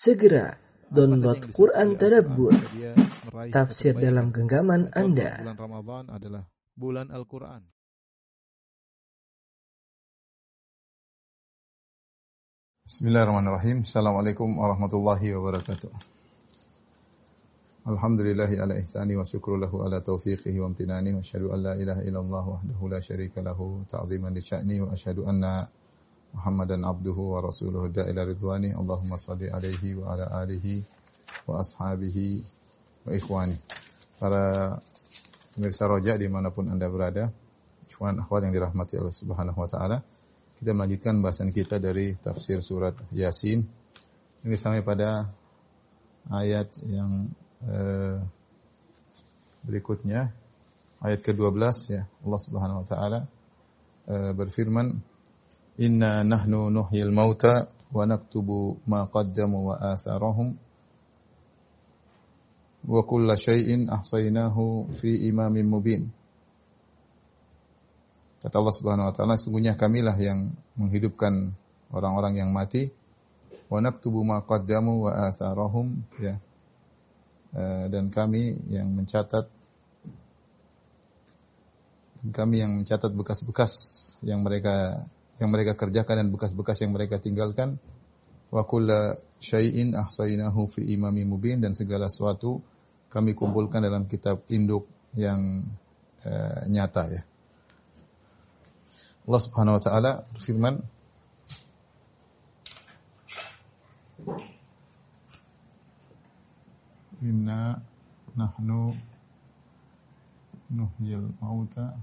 Segera download Quran Tadabbur, tafsir dalam genggaman Anda. Bulan Ramadan adalah bulan Al-Quran. Bismillahirrahmanirrahim. Assalamualaikum warahmatullahi wabarakatuh. Alhamdulillahi ala ihsani wa syukru lahu ala taufiqihi wa amtinani wa asyhadu an la ilaha illallah wahdahu la syarika lahu ta'ziman li sya'ni wa asyhadu anna Muhammadan abduhu wa rasuluhu da'ila ridwani. Allahumma salli alaihi wa ala alihi wa ashabihi wa ikhwani. Para pemirsa rojak di mana pun anda berada, ikhwan akhwat yang dirahmati Allah subhanahu wa ta'ala, kita melanjutkan bahasan kita dari tafsir surat Yasin. Ini sampai pada ayat yang eh, berikutnya, ayat ke-12 ya. Allah Subhanahu wa taala eh, berfirman, "Inna nahnu nuhyil mauta wa naktubu ma qaddamu wa atharahum wa kulla syai'in ahsaynahu fi imamin mubin." Kata Allah Subhanahu wa taala, sungguhnya kamilah yang menghidupkan orang-orang yang mati wa naktubu ma qaddamu wa atharahum ya. Eh, dan kami yang mencatat kami yang mencatat bekas-bekas yang mereka yang mereka kerjakan dan bekas-bekas yang mereka tinggalkan wa kulla syai'in ahsaynahu fi imamin mubin dan segala sesuatu kami kumpulkan dalam kitab induk yang eh, nyata ya. Allah Subhanahu wa taala berfirman Inna nahnu nuhyil mauta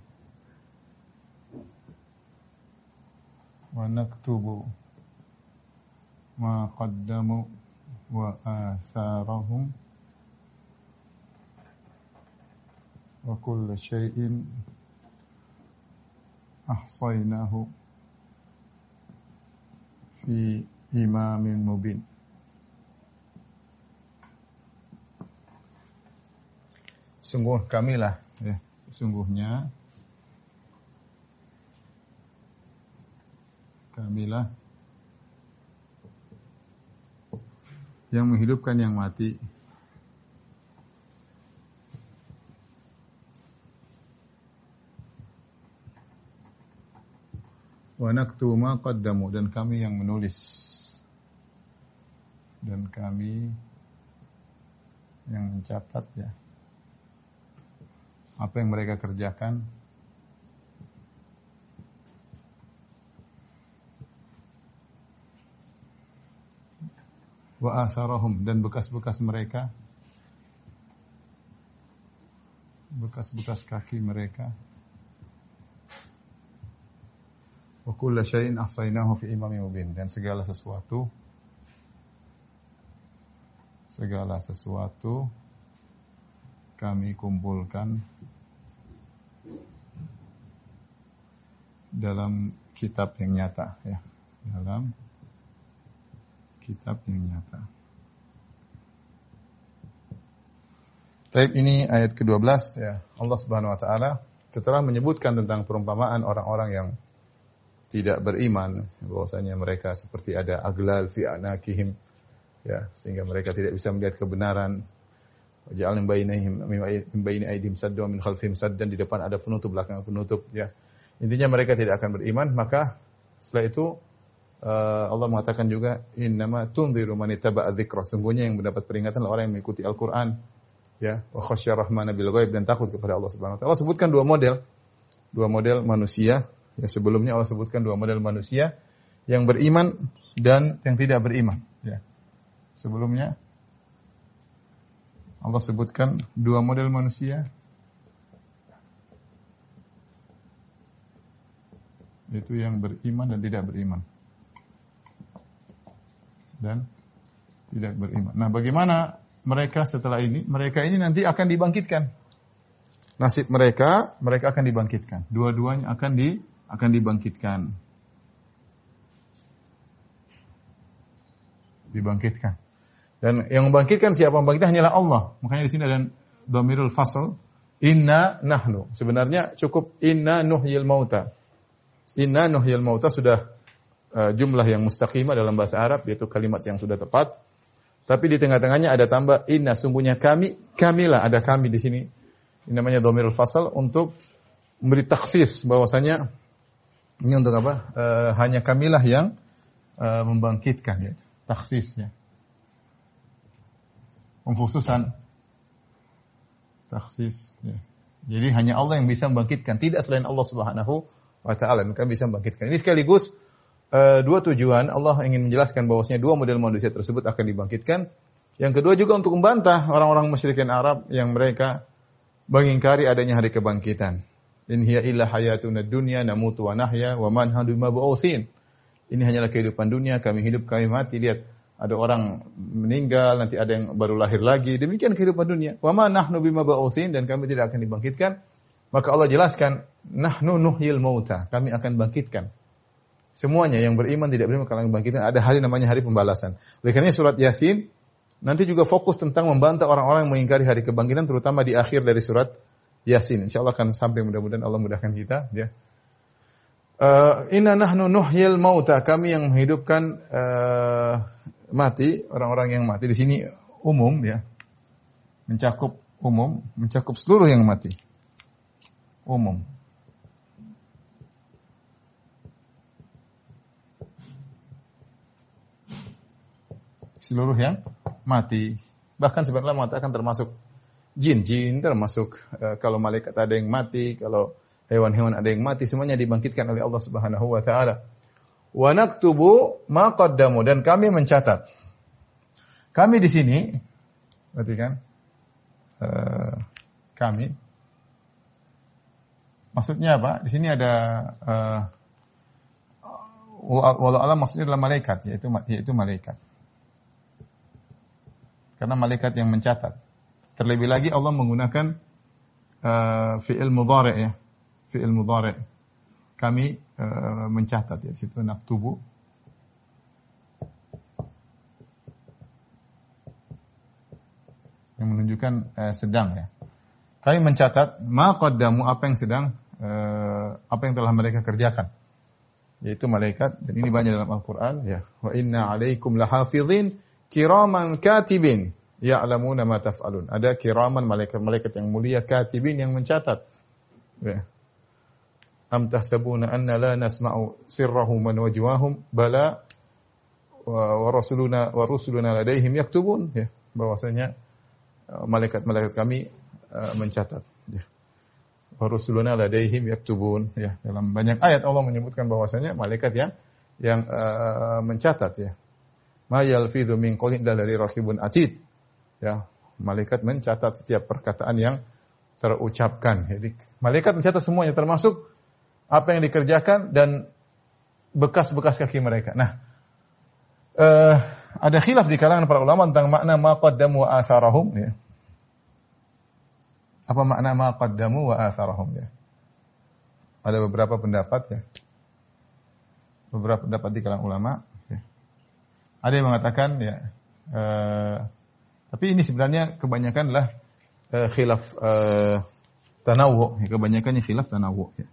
qaddamu wa atharahum wa kulla syai'in ahsaynahu fi imamin mubin. Sungguh kamilah ya, sungguhnya kamilah yang menghidupkan yang mati. Wa naktu ma dan kami yang menulis. Dan kami yang mencatat ya. Apa yang mereka kerjakan wa atharahum. Dan bekas-bekas mereka. Bekas-bekas kaki mereka. Wa kulla syai'in ahsaynahu fi imamin mubin. Dan segala sesuatu. Segala sesuatu kami kumpulkan dalam kitab yang nyata ya. Dalam kitab yang nyata. Taib ini ayat ke-12 ya. Allah Subhanahu wa taala setelah menyebutkan tentang perumpamaan orang-orang yang tidak beriman bahwasanya mereka seperti ada aglal fi anakihim ya sehingga mereka tidak bisa melihat kebenaran Ja'alna bainahum min baini aydihim sadda wa min khalfihim saddan di depan ada penutup belakang penutup ya. Intinya mereka tidak akan beriman maka setelah itu uh, Allah mengatakan juga innama tunziru man ittaba'a dzikra sungguhnya yang mendapat peringatan adalah orang yang mengikuti Al-Qur'an ya wa khasyar rahmana bil ghaib dan takut kepada Allah Subhanahu wa taala. Allah sebutkan dua model dua model manusia Ya sebelumnya Allah sebutkan dua model manusia yang beriman dan yang tidak beriman. Ya. Sebelumnya Allah sebutkan dua model manusia yaitu yang beriman dan tidak beriman. Dan tidak beriman. Nah, bagaimana mereka setelah ini? Mereka ini nanti akan dibangkitkan. Nasib mereka, mereka akan dibangkitkan. Dua-duanya akan di akan dibangkitkan. Dibangkitkan. Dan yang membangkitkan siapa membangkitkan hanyalah Allah. Makanya di sini ada dhamirul fasl inna nahnu. Sebenarnya cukup inna nuhyil mauta. Inna nuhyil mauta sudah uh, jumlah yang mustaqimah dalam bahasa Arab yaitu kalimat yang sudah tepat. Tapi di tengah-tengahnya ada tambah inna sungguhnya kami, kamilah ada kami di sini. Ini namanya dhamirul fasal untuk memberi taksis bahwasanya ini untuk apa? E, hanya kamilah yang e, membangkitkan ya. Taksisnya. Pemkhususan taksis ya. Jadi hanya Allah yang bisa membangkitkan, tidak selain Allah Subhanahu wa taala yang bisa membangkitkan. Ini sekaligus uh, dua tujuan Allah ingin menjelaskan bahwasanya dua model manusia tersebut akan dibangkitkan. Yang kedua juga untuk membantah orang-orang musyrikin Arab yang mereka mengingkari adanya hari kebangkitan. In hiya illa hayatuna dunya namutu wa nahya wa man hadu Ini hanyalah kehidupan dunia, kami hidup, kami mati. Lihat, ada orang meninggal, nanti ada yang baru lahir lagi. Demikian kehidupan dunia. Wa ma nahnu bima dan kami tidak akan dibangkitkan. Maka Allah jelaskan, nahnu nuhyil mauta. Kami akan bangkitkan Semuanya yang beriman tidak beriman akan bangkitan. Ada hari namanya hari pembalasan. Oleh karena surat Yasin nanti juga fokus tentang membantah orang-orang yang mengingkari hari kebangkitan terutama di akhir dari surat Yasin. Insya Allah akan sampai mudah-mudahan Allah mudahkan kita. Ya. Uh, Inna nahnu nuhyil mauta. Kami yang menghidupkan uh, mati, orang-orang yang mati. Di sini umum ya. Mencakup umum, mencakup seluruh yang mati. Umum. Seluruh yang mati. Bahkan sebenarnya mengatakan termasuk jin, jin termasuk uh, kalau malaikat ada yang mati, kalau hewan-hewan ada yang mati, semuanya dibangkitkan oleh Allah Subhanahu wa taala. Wa naktubu ma qaddamu dan kami mencatat. Kami di sini berarti kan uh, kami maksudnya apa? Di sini ada uh, walau alam maksudnya adalah malaikat yaitu yaitu malaikat. Karena malaikat yang mencatat. Terlebih lagi Allah menggunakan uh, fi'il mudhari' ya. Fi'il mudhari'. Kami uh, mencatat ya situ naktubu. Yang menunjukkan uh, sedang ya. Kami mencatat ma qaddamu apa yang sedang uh, apa yang telah mereka kerjakan yaitu malaikat dan ini banyak dalam Al-Qur'an ya wa inna alaikum lahafizin kiraman katibin ya'lamuna ma taf'alun. Ada kiraman malaikat-malaikat yang mulia katibin yang mencatat. Ya. Am tahsabuna anna la nasma'u sirrahum wa najwahum bala wa rasuluna wa rusuluna ladaihim yaktubun ya bahwasanya uh, malaikat-malaikat kami uh, mencatat ya. Wa rusuluna ladaihim yaktubun ya dalam banyak ayat Allah menyebutkan bahwasanya malaikat yang yang uh, mencatat ya ma yalfidhu min qawlin dari raqibun atid. Ya, malaikat mencatat setiap perkataan yang terucapkan. Jadi malaikat mencatat semuanya termasuk apa yang dikerjakan dan bekas-bekas kaki mereka. Nah, uh, ada khilaf di kalangan para ulama tentang makna ma qaddamu wa atharahum ya. Apa makna ma qaddamu wa atharahum ya? Ada beberapa pendapat ya. Beberapa pendapat di kalangan ulama ada yang mengatakan ya, uh, tapi ini sebenarnya kebanyakan adalah uh, khilaf uh, tanawu, ya, kebanyakannya khilaf tanawu. Ya.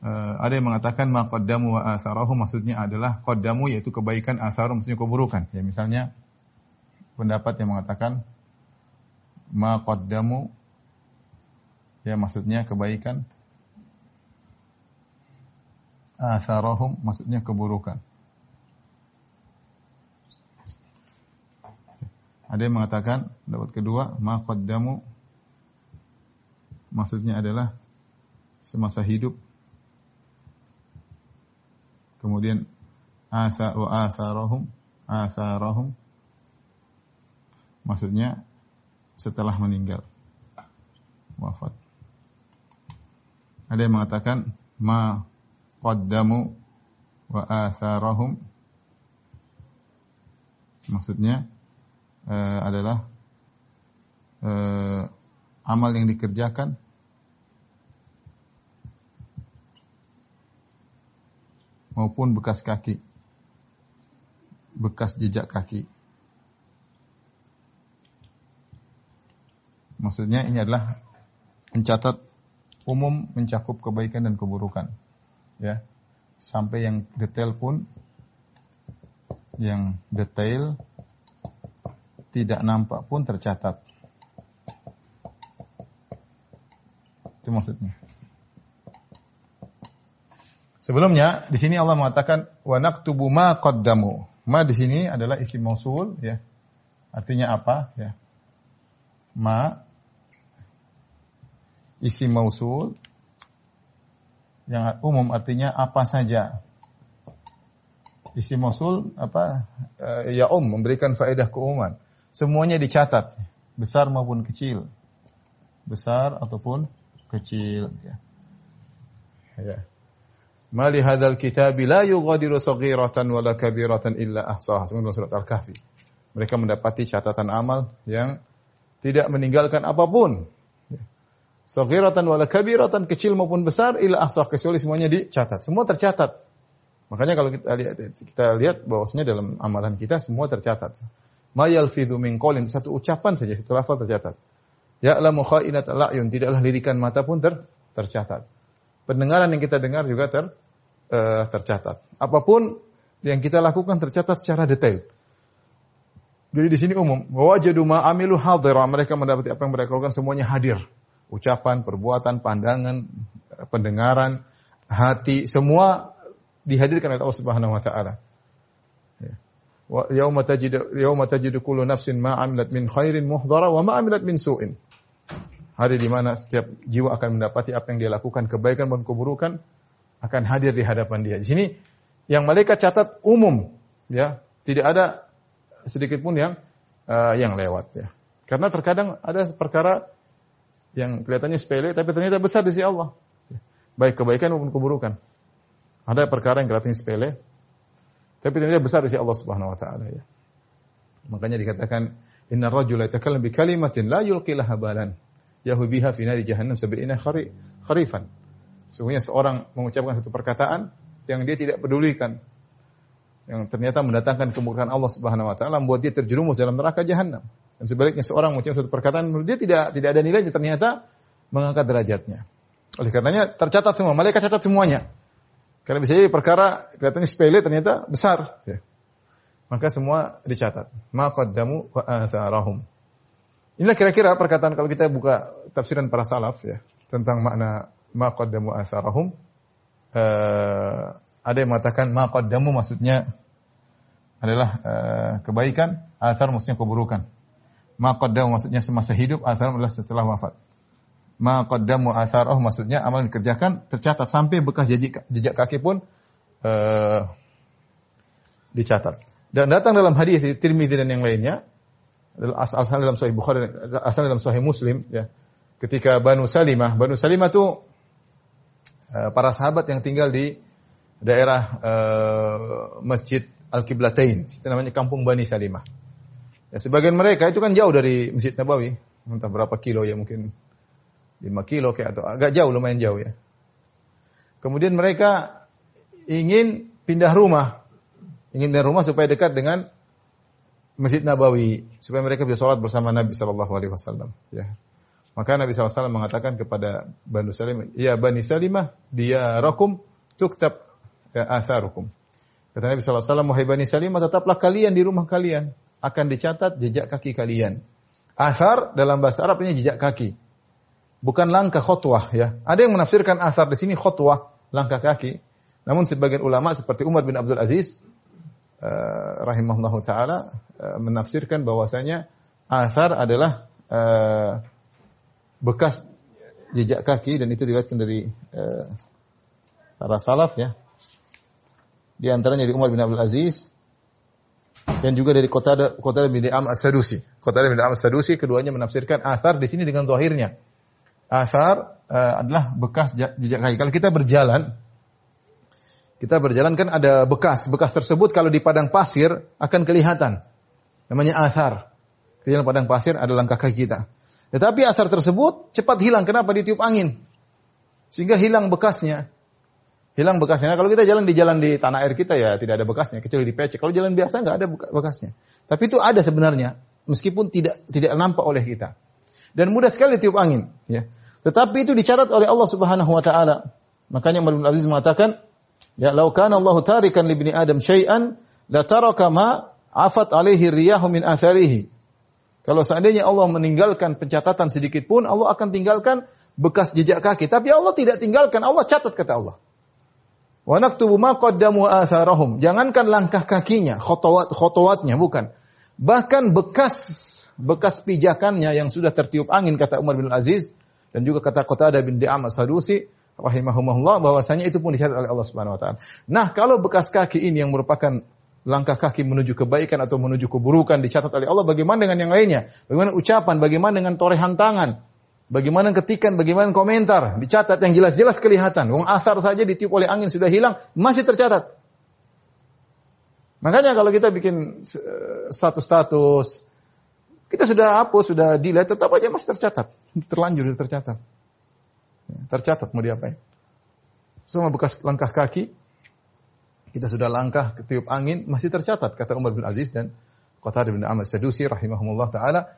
Uh, ada yang mengatakan maqaddamu wa atharahu maksudnya adalah qaddamu yaitu kebaikan, atharu maksudnya keburukan. Ya misalnya pendapat yang mengatakan maqaddamu ya maksudnya kebaikan, atharahum maksudnya keburukan. Ada yang mengatakan dapat kedua ma qaddamu maksudnya adalah semasa hidup. Kemudian asa wa atharahum atharahum maksudnya setelah meninggal wafat. Ada yang mengatakan ma qaddamu wa atharahum maksudnya uh, adalah uh, amal yang dikerjakan maupun bekas kaki, bekas jejak kaki. Maksudnya ini adalah mencatat umum mencakup kebaikan dan keburukan. Ya. Sampai yang detail pun yang detail tidak nampak pun tercatat. Itu maksudnya. Sebelumnya di sini Allah mengatakan wa naktubu ma qaddamu. Ma di sini adalah isim mausul ya. Artinya apa ya? Ma isim mausul yang umum artinya apa saja. Isim mausul apa? Eh, ya um memberikan faedah keumuman. Semuanya dicatat, besar maupun kecil. Besar ataupun kecil ya. Ya. Ma li hadzal kitabi la yughadiru saghiratan wala kabiratan illa ahsaha. Sebagaimana surat Al-Kahfi. Mereka mendapati catatan amal yang tidak meninggalkan apa pun. Saghiratan wala kabiratan kecil maupun besar illa ahsah kecuali semuanya dicatat. Semua tercatat. Makanya kalau kita lihat kita lihat bahwasanya dalam amalan kita semua tercatat. Ma yalfidhu min qawlin satu ucapan saja satu lafal tercatat. Ya'lamu kha'inat al-a'yun tidaklah lirikan mata pun ter, tercatat. Pendengaran yang kita dengar juga ter, uh, tercatat. Apa pun yang kita lakukan tercatat secara detail. Jadi di sini umum, wajadu ma amilu hadira, mereka mendapati apa yang mereka lakukan semuanya hadir. Ucapan, perbuatan, pandangan, pendengaran, hati, semua dihadirkan oleh Allah Subhanahu wa taala. Ya. Yauma tajidu yauma tajidu kullu nafsin ma amilat min khairin muhdara wa ma amilat min su'in. Hari di mana setiap jiwa akan mendapati apa yang dia lakukan kebaikan maupun keburukan akan hadir di hadapan dia. Di sini yang malaikat catat umum ya, tidak ada sedikit pun yang uh, yang lewat ya. Karena terkadang ada perkara yang kelihatannya sepele tapi ternyata besar di sisi Allah. Baik kebaikan maupun keburukan. Ada perkara yang kelihatannya sepele tapi ternyata besar sisi Allah Subhanahu wa taala ya. Makanya dikatakan inna rajula yatakallam bi kalimatin la yulqi laha balan yahubiha fi nari jahannam sab'ina kharifan. Sungguhnya seorang mengucapkan satu perkataan yang dia tidak pedulikan yang ternyata mendatangkan kemurkaan Allah Subhanahu wa taala membuat dia terjerumus dalam neraka jahanam. Dan sebaliknya seorang mengucapkan satu perkataan menurut dia tidak tidak ada nilainya ternyata mengangkat derajatnya. Oleh karenanya tercatat semua, malaikat catat semuanya. Karena bisa jadi perkara kelihatannya sepele ternyata besar. Ya. Maka semua dicatat. Ma qaddamu wa atharahum. Inilah kira-kira perkataan kalau kita buka tafsiran para salaf ya tentang makna ma qaddamu atharahum. Uh, ada yang mengatakan ma qaddamu maksudnya adalah uh, kebaikan, athar maksudnya keburukan. Ma qaddamu maksudnya semasa hidup, athar adalah setelah wafat. Ma qaddamu atharah maksudnya amal yang dikerjakan tercatat sampai bekas jejak, jejak kaki pun uh, dicatat. Dan datang dalam hadis Tirmidzi dan yang lainnya asal dalam Sahih Bukhari, asal dalam Sahih Muslim, ya. Ketika Banu Salimah, Banu Salimah itu uh, para sahabat yang tinggal di daerah uh, Masjid Al-Qiblatain, itu namanya Kampung Bani Salimah. Ya, sebagian mereka itu kan jauh dari Masjid Nabawi, entah berapa kilo ya mungkin 5 kilo kayak atau agak jauh lumayan jauh ya. Kemudian mereka ingin pindah rumah, ingin pindah rumah supaya dekat dengan Masjid Nabawi supaya mereka bisa sholat bersama Nabi Shallallahu Alaihi Wasallam. Ya. Maka Nabi SAW mengatakan kepada Bani Salimah, Ya Bani Salimah, dia rakum tuktab ya, atharukum. Kata Nabi SAW, Wahai Bani Salimah, tetaplah kalian di rumah kalian. Akan dicatat jejak kaki kalian. Athar dalam bahasa Arab ini jejak kaki. Bukan langkah khutwah ya. Ada yang menafsirkan athar di sini khutwah, langkah kaki. Namun sebagian ulama seperti Umar bin Abdul Aziz uh, rahimahullahu taala uh, menafsirkan bahwasanya asar adalah uh, bekas jejak kaki dan itu diriwayatkan dari uh, para salaf ya. Di antaranya dari Umar bin Abdul Aziz dan juga dari kota kota bin Am As-Sadusi. Kota bin Am As-Sadusi keduanya menafsirkan asar di sini dengan zahirnya. Asar uh, adalah bekas jejak kaki. Kalau kita berjalan kita berjalan kan ada bekas. Bekas tersebut kalau di padang pasir akan kelihatan. Namanya asar. Di padang pasir ada langkah kaki kita. Tetapi asar tersebut cepat hilang. Kenapa? Ditiup angin. Sehingga hilang bekasnya. Hilang bekasnya. Nah, kalau kita jalan di jalan di tanah air kita ya tidak ada bekasnya. Kecuali di pecek. Kalau jalan biasa nggak ada bekasnya. Tapi itu ada sebenarnya. Meskipun tidak tidak nampak oleh kita. Dan mudah sekali ditiup angin. Ya. Tetapi itu dicatat oleh Allah Subhanahu Wa Taala. Makanya Umar bin Aziz mengatakan, Ya, lau kana Allah tarikan li ibni Adam syai'an la taraka ma afat alaihi riyahu min atharihi. Kalau seandainya Allah meninggalkan pencatatan sedikit pun, Allah akan tinggalkan bekas jejak kaki. Tapi Allah tidak tinggalkan, Allah catat kata Allah. Wa naktubu ma qaddamu atharahum. Jangankan langkah kakinya, khotowat khotowatnya bukan. Bahkan bekas bekas pijakannya yang sudah tertiup angin kata Umar bin Aziz dan juga kata Qatadah bin Di'am As-Sadusi rahimahumullah bahwasanya itu pun dicatat oleh Allah Subhanahu wa taala. Nah, kalau bekas kaki ini yang merupakan langkah kaki menuju kebaikan atau menuju keburukan dicatat oleh Allah, bagaimana dengan yang lainnya? Bagaimana ucapan? Bagaimana dengan torehan tangan? Bagaimana ketikan? Bagaimana komentar? Dicatat yang jelas-jelas kelihatan. Wong asar saja ditiup oleh angin sudah hilang, masih tercatat. Makanya kalau kita bikin status-status, kita sudah hapus, sudah delete, tetap aja masih tercatat. Terlanjur, tercatat. Tercatat mau diapain? Sama bekas langkah kaki, kita sudah langkah ketiup angin masih tercatat kata Umar bin Aziz dan Qatar bin Ahmad Sadusi rahimahumullah taala.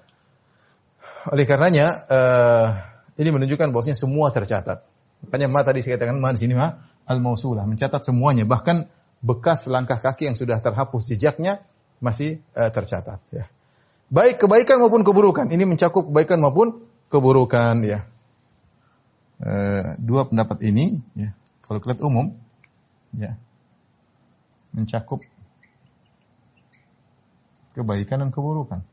Oleh karenanya uh, ini menunjukkan bahwasanya semua tercatat. Makanya ma tadi saya katakan ma di sini ma al-mausulah mencatat semuanya bahkan bekas langkah kaki yang sudah terhapus jejaknya masih uh, tercatat ya. Baik kebaikan maupun keburukan. Ini mencakup kebaikan maupun keburukan ya. Uh, dua pendapat ini ya. Kalau kelihatan umum ya mencakup kebaikan dan keburukan.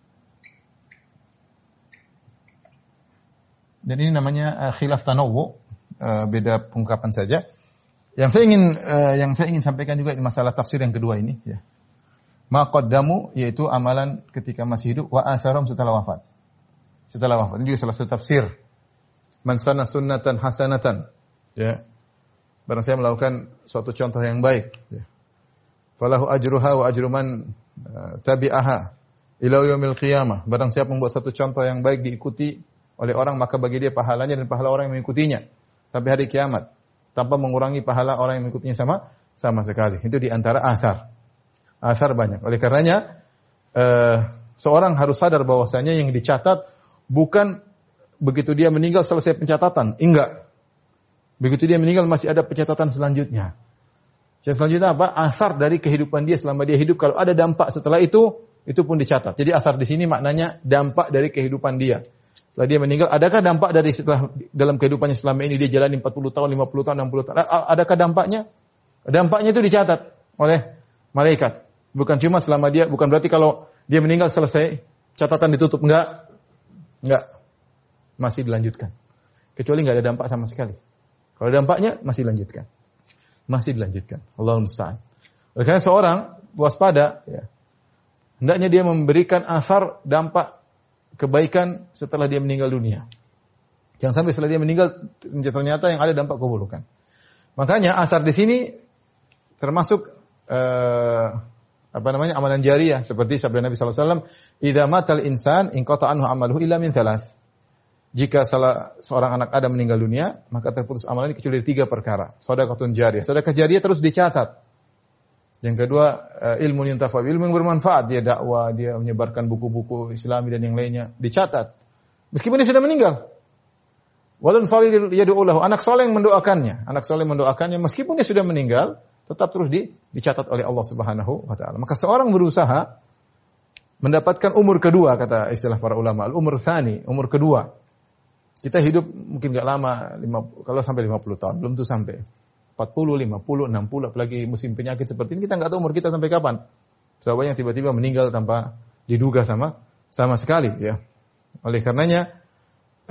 Dan ini namanya uh, khilaf tanawu, uh, beda pengungkapan saja. Yang saya ingin uh, yang saya ingin sampaikan juga di masalah tafsir yang kedua ini ya. Ma qaddamu yaitu amalan ketika masih hidup wa atharum setelah wafat. Setelah wafat. Ini juga salah satu tafsir. Man sana sunnatan hasanatan ya. Barang saya melakukan suatu contoh yang baik ya falahu ajruha wa ajru man uh, tabi'aha ila yaumil qiyamah. Barang siapa membuat satu contoh yang baik diikuti oleh orang maka bagi dia pahalanya dan pahala orang yang mengikutinya sampai hari kiamat tanpa mengurangi pahala orang yang mengikutinya sama sama sekali. Itu di antara asar. Asar banyak. Oleh karenanya uh, seorang harus sadar bahwasanya yang dicatat bukan begitu dia meninggal selesai pencatatan. Enggak. Begitu dia meninggal masih ada pencatatan selanjutnya. Yang selanjutnya apa? Asar dari kehidupan dia selama dia hidup. Kalau ada dampak setelah itu, itu pun dicatat. Jadi asar di sini maknanya dampak dari kehidupan dia. Setelah dia meninggal, adakah dampak dari setelah dalam kehidupannya selama ini dia jalani 40 tahun, 50 tahun, 60 tahun? Adakah dampaknya? Dampaknya itu dicatat oleh malaikat. Bukan cuma selama dia, bukan berarti kalau dia meninggal selesai, catatan ditutup. Enggak. Enggak. Masih dilanjutkan. Kecuali enggak ada dampak sama sekali. Kalau dampaknya, masih dilanjutkan masih dilanjutkan. Allah musta'an. Oleh karena seorang waspada, ya, hendaknya dia memberikan asar dampak kebaikan setelah dia meninggal dunia. Jangan sampai setelah dia meninggal ternyata yang ada dampak keburukan. Makanya asar di sini termasuk uh, apa namanya amalan jariah seperti sabda Nabi wasallam, "Idza matal insan in anhu amaluhu illa min thalath." jika salah seorang anak Adam meninggal dunia, maka terputus amalannya kecuali dari tiga perkara. Sedekah jariah. Sedekah jariah terus dicatat. Yang kedua, eh, ilmu yang tafawil, ilmu yang bermanfaat. Dia dakwah, dia menyebarkan buku-buku islami dan yang lainnya. Dicatat. Meskipun dia sudah meninggal. Walan salih yadu'ulahu. Anak soleh yang mendoakannya. Anak soleh mendoakannya. Meskipun dia sudah meninggal, tetap terus di, dicatat oleh Allah subhanahu wa ta'ala. Maka seorang berusaha mendapatkan umur kedua, kata istilah para ulama. Al-umur thani, umur kedua kita hidup mungkin gak lama, 50, kalau sampai 50 tahun, belum tuh sampai. 40, 50, 60, apalagi musim penyakit seperti ini, kita nggak tahu umur kita sampai kapan. Sahabat yang tiba-tiba meninggal tanpa diduga sama sama sekali ya. Oleh karenanya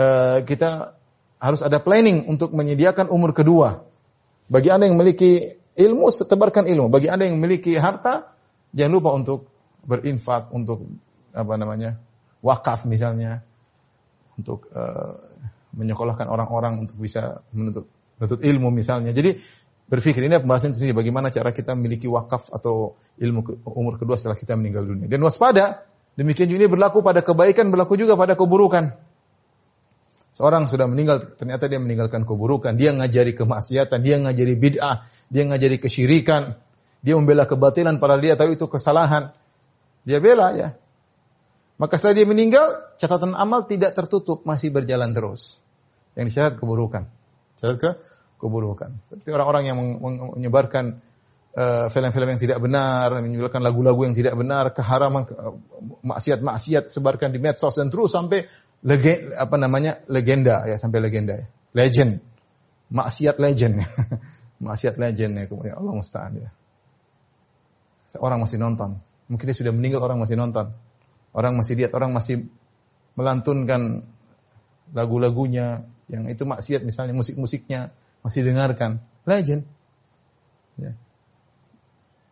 uh, kita harus ada planning untuk menyediakan umur kedua. Bagi Anda yang memiliki ilmu, setebarkan ilmu. Bagi Anda yang memiliki harta, jangan lupa untuk berinfak, untuk apa namanya, wakaf misalnya, untuk uh, menyekolahkan orang-orang untuk bisa menuntut, menuntut ilmu misalnya. Jadi berpikir ini pembahasan sendiri bagaimana cara kita memiliki wakaf atau ilmu ke, umur kedua setelah kita meninggal dunia. Dan waspada, demikian juga ini berlaku pada kebaikan, berlaku juga pada keburukan. Seorang sudah meninggal, ternyata dia meninggalkan keburukan, dia ngajari kemaksiatan, dia ngajari bid'ah, dia ngajari kesyirikan, dia membela kebatilan pada dia tahu itu kesalahan. Dia bela ya. Maka setelah dia meninggal, catatan amal tidak tertutup, masih berjalan terus yang dicatat keburukan. Catat ke keburukan. Seperti orang-orang yang menyebarkan eh, film-film yang tidak benar, menjualkan lagu-lagu yang tidak benar, keharaman, ke- maksiat-maksiat sebarkan di medsos dan terus sampai lege, apa namanya legenda ya sampai legenda ya. Legend. Maksiat legend. maksiat legend ya kemudian Allah musta'an ya. Seorang masih nonton. Mungkin dia sudah meninggal orang masih nonton. Orang masih lihat, orang masih melantunkan lagu-lagunya yang itu maksiat misalnya musik-musiknya masih dengarkan. Legend. Ya.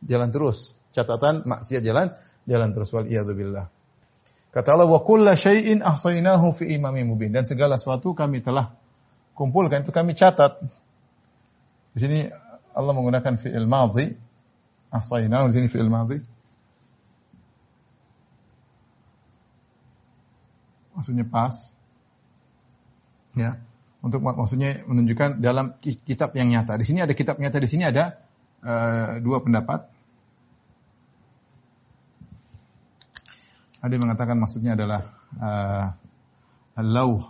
Jalan terus. Catatan maksiat jalan, jalan terus wal billah. Kata Allah wa kulla syai'in ahsaynahu fi imamin mubin dan segala sesuatu kami telah kumpulkan itu kami catat. Di sini Allah menggunakan fi'il madhi ahsaynahu di sini fi'il madhi. Maksudnya pas. Ya. Untuk maksudnya menunjukkan dalam ki- kitab yang nyata. Di sini ada kitab nyata, di sini ada eh, dua pendapat. Ada yang mengatakan maksudnya adalah uh, al-lauh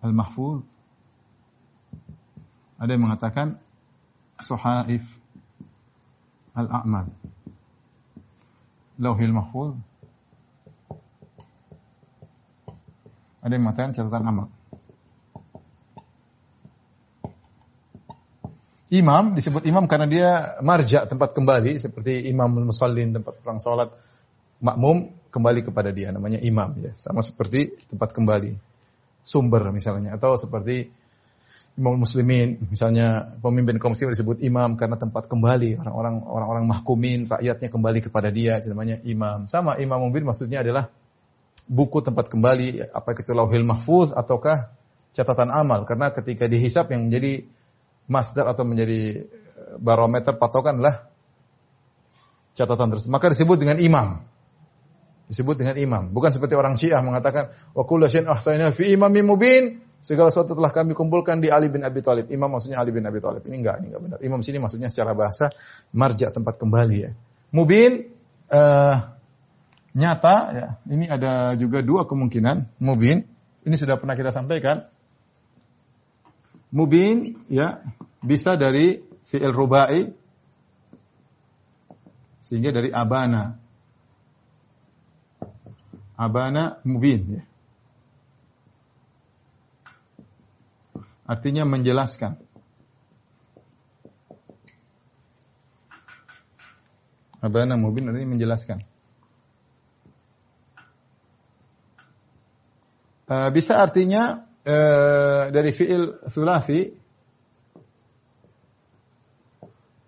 al-mahfuz. Ada yang mengatakan suhaif al-a'mal. Lauhil mahfuz. Ada yang mengatakan catatan amal. Imam disebut imam karena dia marja tempat kembali seperti imam musallin tempat orang salat makmum kembali kepada dia namanya imam ya. Sama seperti tempat kembali. Sumber misalnya. Atau seperti imam muslimin misalnya pemimpin kaum muslimin disebut imam karena tempat kembali. Orang-orang orang-orang mahkumin rakyatnya kembali kepada dia itu namanya imam. Sama imam mubin maksudnya adalah buku tempat kembali apa itu lauhil mahfuz ataukah catatan amal. Karena ketika dihisap yang menjadi masdar atau menjadi eh, barometer patokan adalah catatan tersebut. Maka disebut dengan imam disebut dengan imam. Bukan seperti orang Syiah mengatakan wa kullu fi imamin mubin. Segala sesuatu telah kami kumpulkan di Ali bin Abi Thalib. Imam maksudnya Ali bin Abi Thalib. Ini enggak, ini enggak benar. Imam sini maksudnya secara bahasa marja tempat kembali ya. Mubin eh, nyata ya. Ini ada juga dua kemungkinan. Mubin ini sudah pernah kita sampaikan. Mubin ya bisa dari fi'il rubai sehingga dari abana abana mubin ya. Artinya menjelaskan. Abana mubin artinya menjelaskan. Eh, bisa artinya eh, dari fiil sulasi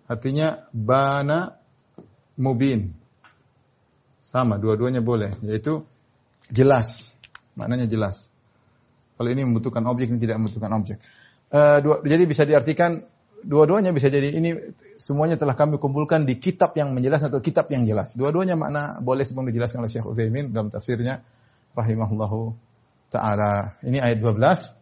artinya bana mubin. Sama, dua-duanya boleh, yaitu jelas. Maknanya jelas. Kalau ini membutuhkan objek, ini tidak membutuhkan objek. Eh, dua, jadi bisa diartikan dua-duanya bisa jadi ini semuanya telah kami kumpulkan di kitab yang menjelaskan atau kitab yang jelas. Dua-duanya makna boleh sebelum dijelaskan oleh Syekh Utsaimin dalam tafsirnya rahimahullahu taala. Ini ayat 12.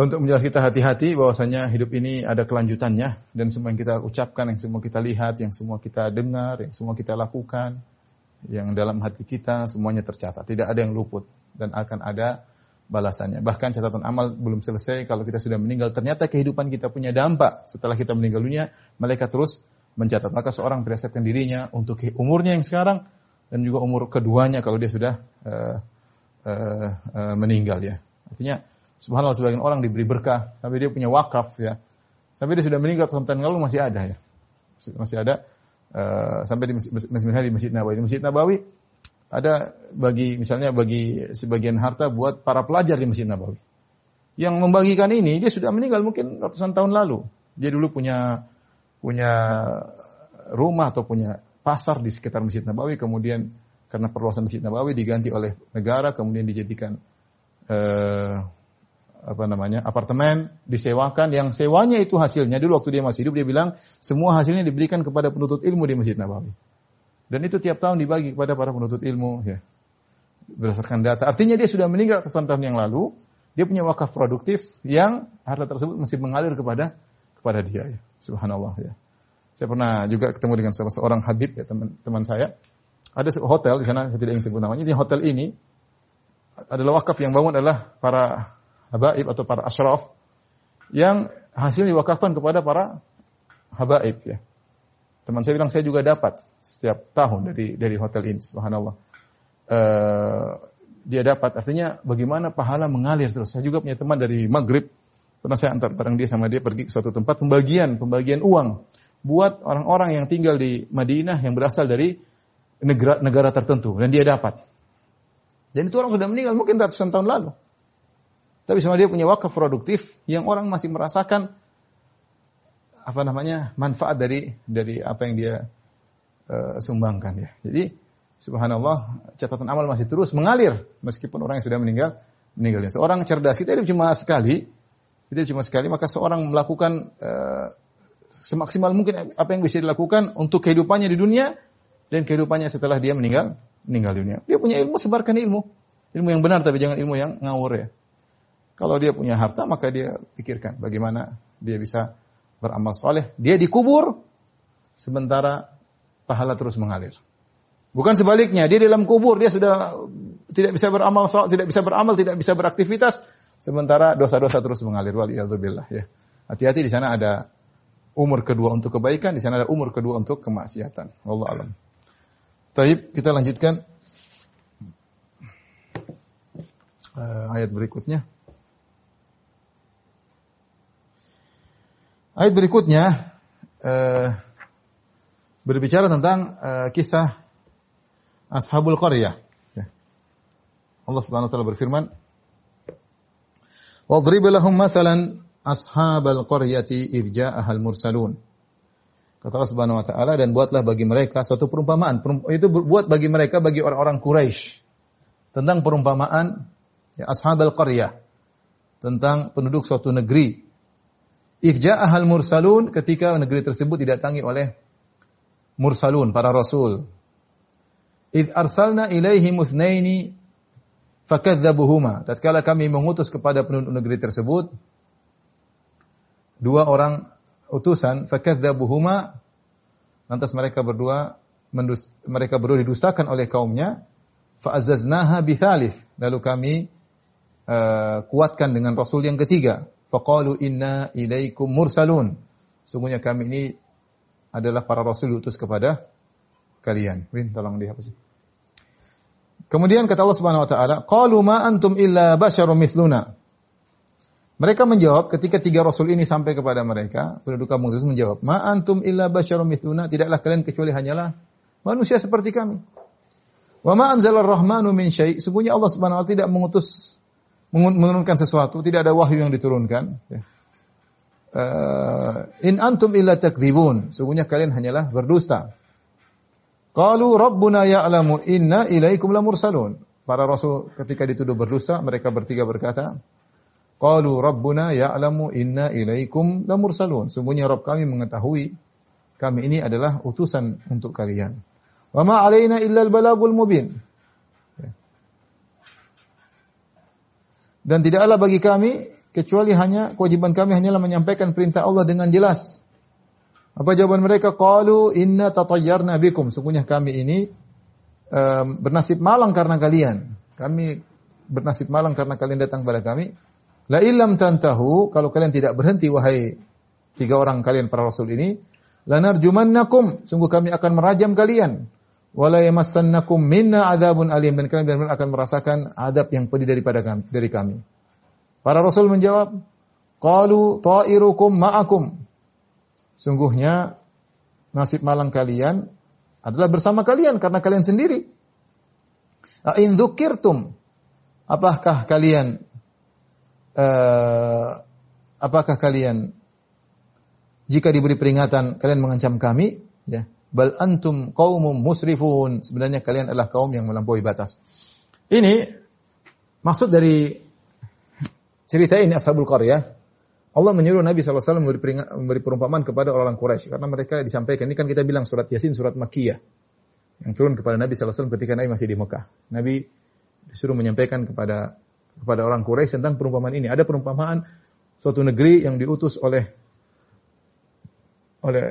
Untuk menjelaskan kita hati-hati bahwasanya hidup ini ada kelanjutannya dan semua yang kita ucapkan, yang semua kita lihat, yang semua kita dengar, yang semua kita lakukan, yang dalam hati kita semuanya tercatat. Tidak ada yang luput dan akan ada balasannya. Bahkan catatan amal belum selesai kalau kita sudah meninggal. Ternyata kehidupan kita punya dampak setelah kita meninggal dunia. Mereka terus mencatat. Maka seorang berdasarkan dirinya untuk umurnya yang sekarang dan juga umur keduanya kalau dia sudah uh, uh, uh, meninggal ya. Artinya subhanallah sebagian orang diberi berkah sampai dia punya wakaf ya. Sampai dia sudah meninggal tahun lalu masih ada ya. Masih ada uh, sampai di misalnya di Masjid Nabawi. Di Masjid Nabawi ada bagi misalnya bagi sebagian harta buat para pelajar di Masjid Nabawi. Yang membagikan ini dia sudah meninggal mungkin ratusan tahun lalu. Dia dulu punya punya rumah atau punya pasar di sekitar Masjid Nabawi kemudian karena perluasan Masjid Nabawi diganti oleh negara kemudian dijadikan eh, apa namanya apartemen disewakan yang sewanya itu hasilnya dulu waktu dia masih hidup dia bilang semua hasilnya diberikan kepada penuntut ilmu di Masjid Nabawi. Dan itu tiap tahun dibagi kepada para penuntut ilmu ya. Berdasarkan data. Artinya dia sudah meninggal ratusan tahun yang lalu, dia punya wakaf produktif yang harta tersebut masih mengalir kepada kepada dia ya. Subhanallah ya. Saya pernah juga ketemu dengan salah seorang habib ya teman teman saya. Ada hotel di sana saya tidak ingin sebut namanya. Di hotel ini adalah wakaf yang bangun adalah para habaib atau para asyraf yang hasil diwakafkan kepada para habaib ya. Teman saya bilang saya juga dapat setiap tahun dari dari hotel ini, subhanallah. Eh, dia dapat artinya bagaimana pahala mengalir terus. Saya juga punya teman dari Maghrib, pernah saya antar bareng dia sama dia pergi ke suatu tempat pembagian pembagian uang buat orang-orang yang tinggal di Madinah yang berasal dari negara negara tertentu dan dia dapat. Dan itu orang sudah meninggal mungkin ratusan tahun lalu. Tapi sama dia punya wakaf produktif yang orang masih merasakan apa namanya manfaat dari dari apa yang dia uh, sumbangkan ya. Jadi subhanallah catatan amal masih terus mengalir meskipun orang yang sudah meninggal meninggalnya. Seorang cerdas kita hidup cuma sekali, kita cuma sekali maka seorang melakukan uh, semaksimal mungkin apa yang bisa dilakukan untuk kehidupannya di dunia dan kehidupannya setelah dia meninggal meninggal dunia. Dia punya ilmu sebarkan ilmu. Ilmu yang benar tapi jangan ilmu yang ngawur ya. Kalau dia punya harta maka dia pikirkan bagaimana dia bisa beramal soleh, dia dikubur, sementara pahala terus mengalir. Bukan sebaliknya, dia di dalam kubur, dia sudah tidak bisa beramal, tidak bisa beramal, tidak bisa beraktivitas, sementara dosa-dosa terus mengalir. Waliyahzubillah ya. Hati-hati di sana ada umur kedua untuk kebaikan, di sana ada umur kedua untuk kemaksiatan. Allah alam. Taib, kita lanjutkan uh, ayat berikutnya. Ayat berikutnya uh, berbicara tentang uh, kisah Ashabul Qaryah. Ya. Allah Subhanahu wa taala berfirman, "Wadrib lahum mathalan ashabal qaryati idh ja'ahal mursalun." Kata Allah Subhanahu wa taala dan buatlah bagi mereka suatu perumpamaan. Itu buat bagi mereka bagi orang-orang Quraisy tentang perumpamaan ya, ashabal qaryah tentang penduduk suatu negeri ahal mursalun ketika negeri tersebut didatangi oleh mursalun, para rasul. Id arsalna ilaihi musnaini fakadzabuhuma. Tatkala kami mengutus kepada penduduk negeri tersebut dua orang utusan fakadzabuhuma lantas mereka berdua mendus, mereka berdua didustakan oleh kaumnya fa'azzaznaha bithalith lalu kami uh, kuatkan dengan rasul yang ketiga Faqalu inna ilaikum mursalun. Sungguhnya kami ini adalah para rasul diutus kepada kalian. Win, tolong dihapus. Kemudian kata Allah Subhanahu wa taala, "Qalu ma antum illa basyarum mithluna." Mereka menjawab ketika tiga rasul ini sampai kepada mereka, penduduk kampung tersebut menjawab, "Ma antum illa basyarum mithluna." Tidaklah kalian kecuali hanyalah manusia seperti kami. Wa ma anzalar rahmanu min syai'. Sungguhnya Allah Subhanahu wa taala tidak mengutus menurunkan sesuatu, tidak ada wahyu yang diturunkan. Uh, in antum illa takdzibun. Sungguhnya kalian hanyalah berdusta. Qalu rabbuna ya'lamu inna ilaikum lamursalun. Para rasul ketika dituduh berdusta, mereka bertiga berkata, Qalu rabbuna ya'lamu inna ilaikum lamursalun. Sungguhnya Rabb kami mengetahui kami ini adalah utusan untuk kalian. Wa ma alaina illa al-balagul mubin. Dan tidaklah bagi kami kecuali hanya kewajiban kami hanyalah menyampaikan perintah Allah dengan jelas. Apa jawaban mereka? Qalu inna tatayyarna bikum. Sungguhnya kami ini um, bernasib malang karena kalian. Kami bernasib malang karena kalian datang kepada kami. La illam tantahu, kalau kalian tidak berhenti wahai tiga orang kalian para rasul ini, lanarjumannakum, sungguh kami akan merajam kalian wala yamassannakum minna adzabun alim dan kalian benar-benar akan merasakan adab yang pedih daripada kami, dari kami. Para rasul menjawab, qalu ta'irukum ma'akum. Sungguhnya nasib malang kalian adalah bersama kalian karena kalian sendiri. In dzukirtum apakah kalian uh, apakah kalian jika diberi peringatan kalian mengancam kami ya bal antum qaumum musrifun. Sebenarnya kalian adalah kaum yang melampaui batas. Ini maksud dari cerita ini Ashabul Qaryah. Allah menyuruh Nabi SAW memberi, memberi perumpamaan kepada orang Quraisy karena mereka disampaikan ini kan kita bilang surat Yasin surat Makkiyah yang turun kepada Nabi SAW ketika Nabi masih di Mekah. Nabi disuruh menyampaikan kepada kepada orang Quraisy tentang perumpamaan ini. Ada perumpamaan suatu negeri yang diutus oleh oleh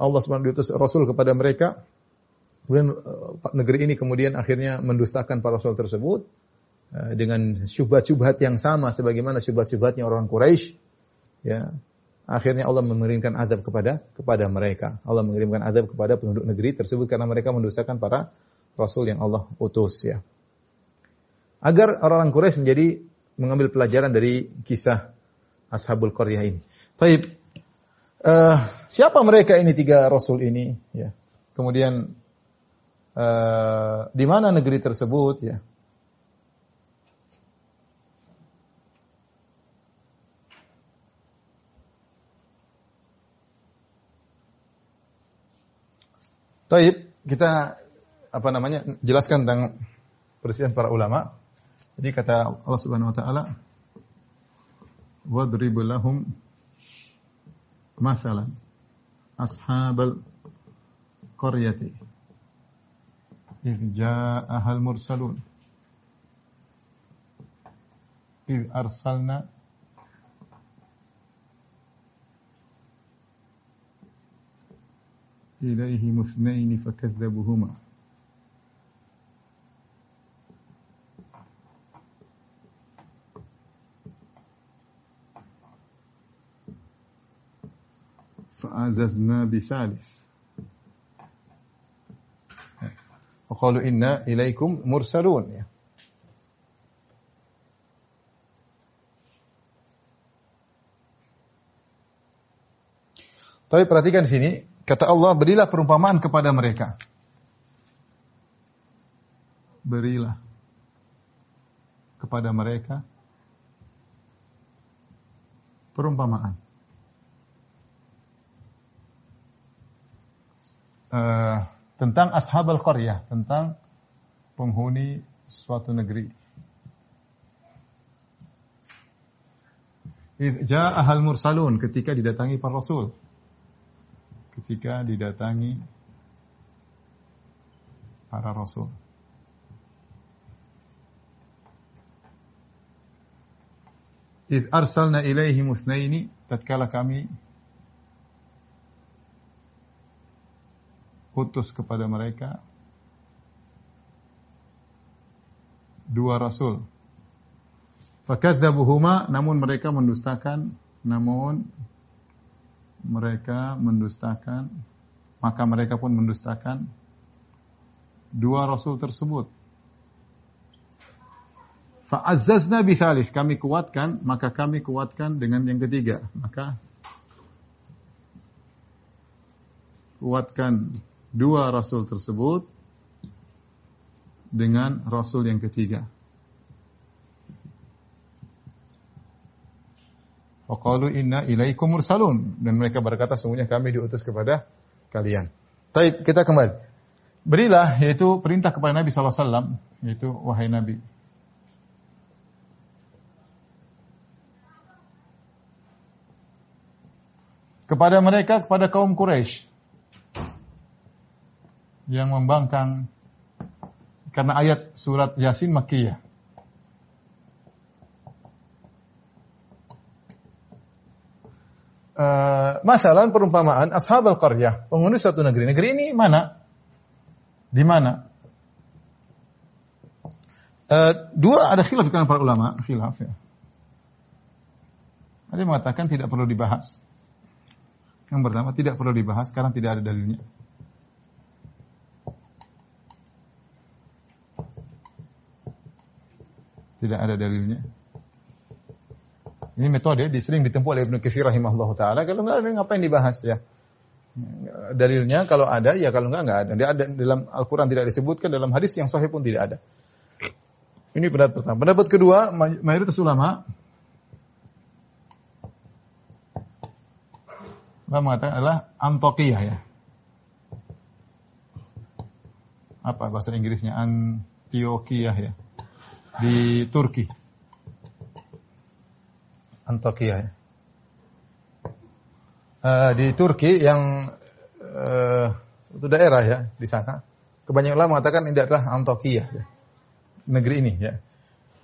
Allah SWT diutus Rasul kepada mereka. Kemudian uh, negeri ini kemudian akhirnya mendustakan para Rasul tersebut uh, dengan syubhat-syubhat yang sama sebagaimana syubhat-syubhatnya orang Quraisy. Ya. akhirnya Allah mengirimkan azab kepada kepada mereka. Allah mengirimkan azab kepada penduduk negeri tersebut karena mereka mendustakan para rasul yang Allah utus ya. Agar orang-orang Quraisy menjadi mengambil pelajaran dari kisah Ashabul Qaryah ini. Taib. Uh, siapa mereka ini tiga rasul ini ya. Kemudian uh, di mana negeri tersebut ya. Taib, kita apa namanya jelaskan tentang persiapan para ulama. Jadi kata Allah Subhanahu wa taala, "Wadrib lahum مثلا أصحاب القرية. إذ جاءها المرسلون. إذ أرسلنا إليهم اثنين فكذبهما fa'azazna بثالث وقالوا إنا إليكم مرسلون Tapi perhatikan di sini, kata Allah, berilah perumpamaan kepada mereka. Berilah kepada mereka perumpamaan. Uh, tentang ashab al-qaryah, tentang penghuni suatu negeri. Ja'ahal mursalun ketika didatangi para rasul ketika didatangi para rasul. Iz arsalna ilaihi musnaini tatkala kami utus kepada mereka dua rasul. Fakadzabuhuma namun mereka mendustakan namun mereka mendustakan, maka mereka pun mendustakan dua rasul tersebut. Fa'azzazna bithalith, kami kuatkan, maka kami kuatkan dengan yang ketiga. Maka kuatkan dua rasul tersebut dengan rasul yang ketiga. Waqalu inna ilaikum mursalun. Dan mereka berkata sungguhnya kami diutus kepada kalian. Taib, kita kembali. Berilah yaitu perintah kepada Nabi SAW yaitu wahai Nabi. Kepada mereka, kepada kaum Quraisy yang membangkang karena ayat surat Yasin Makkiyah. uh, masalah perumpamaan ashab al-qaryah, penghuni suatu negeri. Negeri ini mana? Di mana? Uh, dua ada khilaf kalangan para ulama, khilaf ya. Ada yang mengatakan tidak perlu dibahas. Yang pertama tidak perlu dibahas karena tidak ada dalilnya. Tidak ada dalilnya. Ini metode disering ditempuh oleh Ibnu Katsir rahimahullah taala. Kalau enggak ada ngapain dibahas ya? Dalilnya kalau ada ya kalau enggak enggak ada. Dia ada dalam Al-Qur'an tidak disebutkan dalam hadis yang sahih pun tidak ada. Ini pendapat pertama. Pendapat kedua, mayoritas ulama ulama mengatakan adalah Antokiyah ya. Apa bahasa Inggrisnya? Antioquia ya. Di Turki. Antakya ya. Uh, di Turki yang uh, itu daerah ya di sana. Kebanyakan ulama mengatakan ini adalah Antakya ya. Negeri ini ya.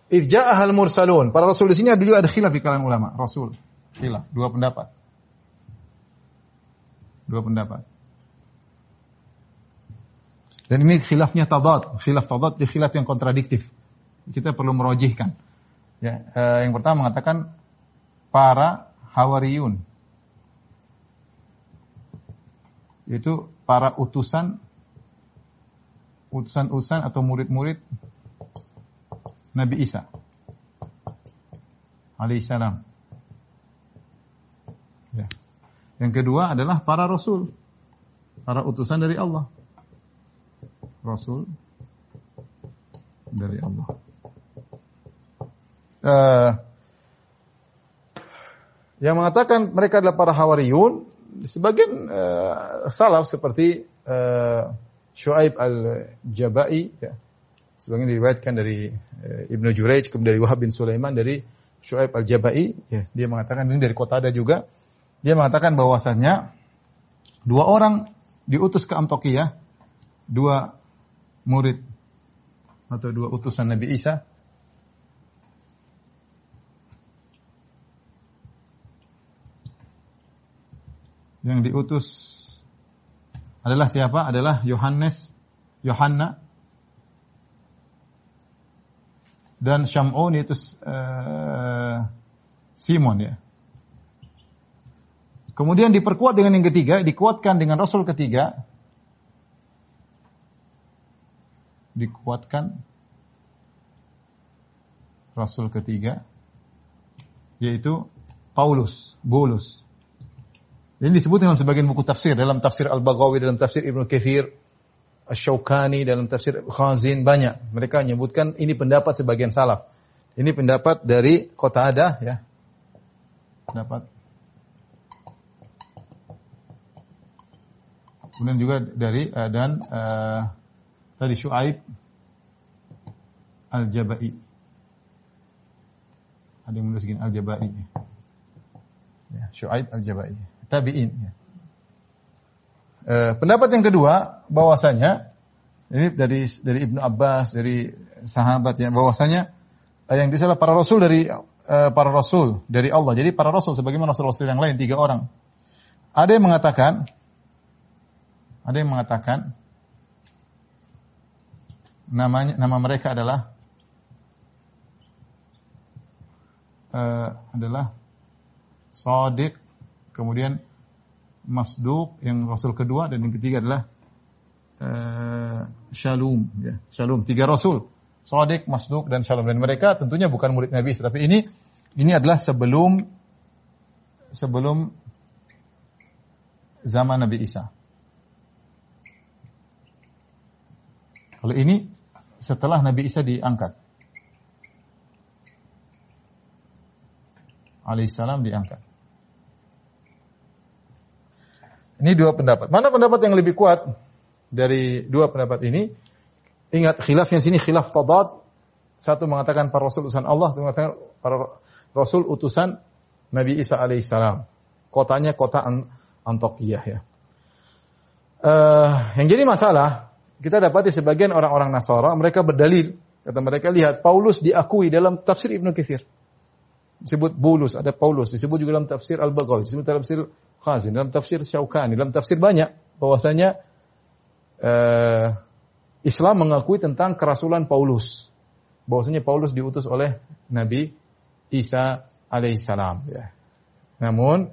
Irja ahal mursalun. Para rasul di sini ada juga ada khilaf di kalangan ulama. Rasul. Khilaf. Dua pendapat. Dua pendapat. Dan ini khilafnya tadad. Khilaf tadad di khilaf yang kontradiktif. Kita perlu merojihkan. Ya, eh, yang pertama mengatakan para Hawariyun. yaitu para utusan utusan-utusan atau murid-murid Nabi Isa alaihissalam. Ya. Yang kedua adalah para rasul, para utusan dari Allah. Rasul dari Allah. Uh, yang mengatakan mereka adalah para hawariyun, sebagian uh, salaf seperti uh, Shu'aib al-Jabai, ya. sebagian diriwayatkan dari uh, Ibnu Jurayj, kemudian dari Wahab bin Sulaiman, dari Shu'aib al-Jabai, ya. dia mengatakan ini dari kota ada juga, dia mengatakan bahwasanya dua orang diutus ke Antokiyah, dua murid atau dua utusan Nabi Isa yang diutus adalah siapa? Adalah Yohanes, Yohanna dan Syamun itu uh, Simon ya. Kemudian diperkuat dengan yang ketiga, dikuatkan dengan Rasul ketiga. Dikuatkan Rasul ketiga yaitu Paulus, Bolus. Ini disebut dalam sebagian buku tafsir, dalam tafsir Al-Baghawi, dalam tafsir Ibnu Katsir, Asy-Syaukani, dalam tafsir Khazin banyak. Mereka menyebutkan ini pendapat sebagian salaf. Ini pendapat dari kota ada ya. Pendapat Kemudian juga dari uh, dan uh, tadi Syuaib Al-Jabai. Ada yang menulis gini Al-Jabai. Ya, Syuaib Al-Jabai. Tabi'in. Uh, pendapat yang kedua bahwasanya ini dari dari Ibnu Abbas dari sahabat ya bahwasanya uh, yang disalah para rasul dari uh, para rasul dari Allah. Jadi para rasul sebagaimana rasul-rasul yang lain tiga orang. Ada yang mengatakan ada yang mengatakan namanya nama mereka adalah uh, adalah Sadiq, kemudian Masduq yang Rasul kedua dan yang ketiga adalah uh, Shalom ya. Shalom tiga Rasul. Sadiq, Masduq dan Shalom dan mereka tentunya bukan murid Nabi tapi ini ini adalah sebelum sebelum zaman Nabi Isa. Kalau ini setelah Nabi Isa diangkat. Alaihissalam diangkat. Ini dua pendapat. Mana pendapat yang lebih kuat dari dua pendapat ini? Ingat khilafnya sini khilaf tadad. Satu mengatakan para rasul utusan Allah, satu mengatakan para rasul utusan Nabi Isa alaihissalam. Kotanya kota Antokiyah ya. Uh, yang jadi masalah kita dapati sebagian orang-orang Nasara mereka berdalil kata mereka lihat Paulus diakui dalam tafsir Ibnu Katsir disebut Bulus ada Paulus disebut juga dalam tafsir Al-Baghawi disebut dalam tafsir Khazin dalam tafsir Syaukani dalam tafsir banyak bahwasanya uh, Islam mengakui tentang kerasulan Paulus bahwasanya Paulus diutus oleh Nabi Isa alaihissalam ya. Namun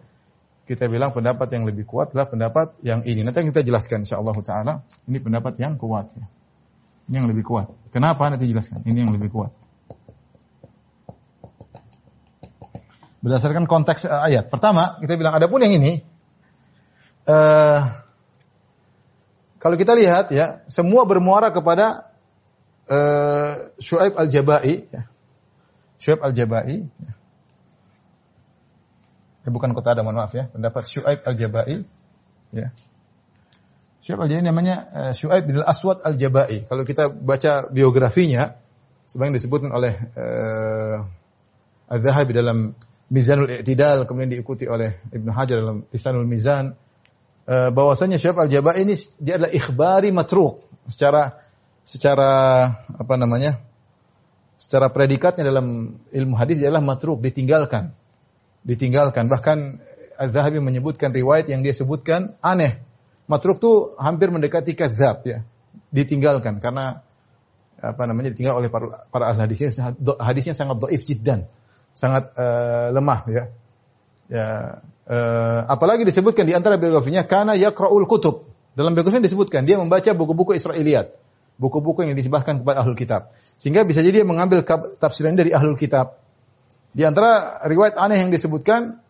kita bilang pendapat yang lebih kuat adalah pendapat yang ini. Nanti kita jelaskan insyaallah taala. Ini pendapat yang kuat ya. Ini yang lebih kuat. Kenapa nanti jelaskan? Ini yang lebih kuat. Berdasarkan konteks uh, ayat. Pertama, kita bilang adapun yang ini uh, kalau kita lihat ya, semua bermuara kepada uh, Syuaib al-Jabai ya. Syuaib al-Jabai ya eh, bukan kota ada mohon maaf ya, pendapat Syuaib Al-Jabai ya. Syuaib Al-Jabai namanya uh, Syuaib bin Al-Aswad Al-Jabai. Kalau kita baca biografinya sebagaimana disebutkan oleh uh, Az-Zahabi dalam Mizanul I'tidal kemudian diikuti oleh Ibnu Hajar dalam Lisanul Mizan uh, bahwasanya Syuaib Al-Jabai ini dia adalah ikhbari matruk secara secara apa namanya? secara predikatnya dalam ilmu hadis adalah matruk ditinggalkan ditinggalkan. Bahkan Az-Zahabi menyebutkan riwayat yang dia sebutkan aneh. Matruk itu hampir mendekati kadzab ya. Ditinggalkan karena apa namanya ditinggal oleh para, para ahli hadisnya hadisnya sangat dhaif jiddan. Sangat uh, lemah ya. Ya Eh, apalagi disebutkan di antara biografinya karena yaqra'ul kutub. Dalam biografinya disebutkan dia membaca buku-buku Israiliyat, buku-buku yang disebahkan kepada ahlul kitab. Sehingga bisa jadi dia mengambil tafsiran dari ahlul kitab. Di antara riwayat aneh yang disebutkan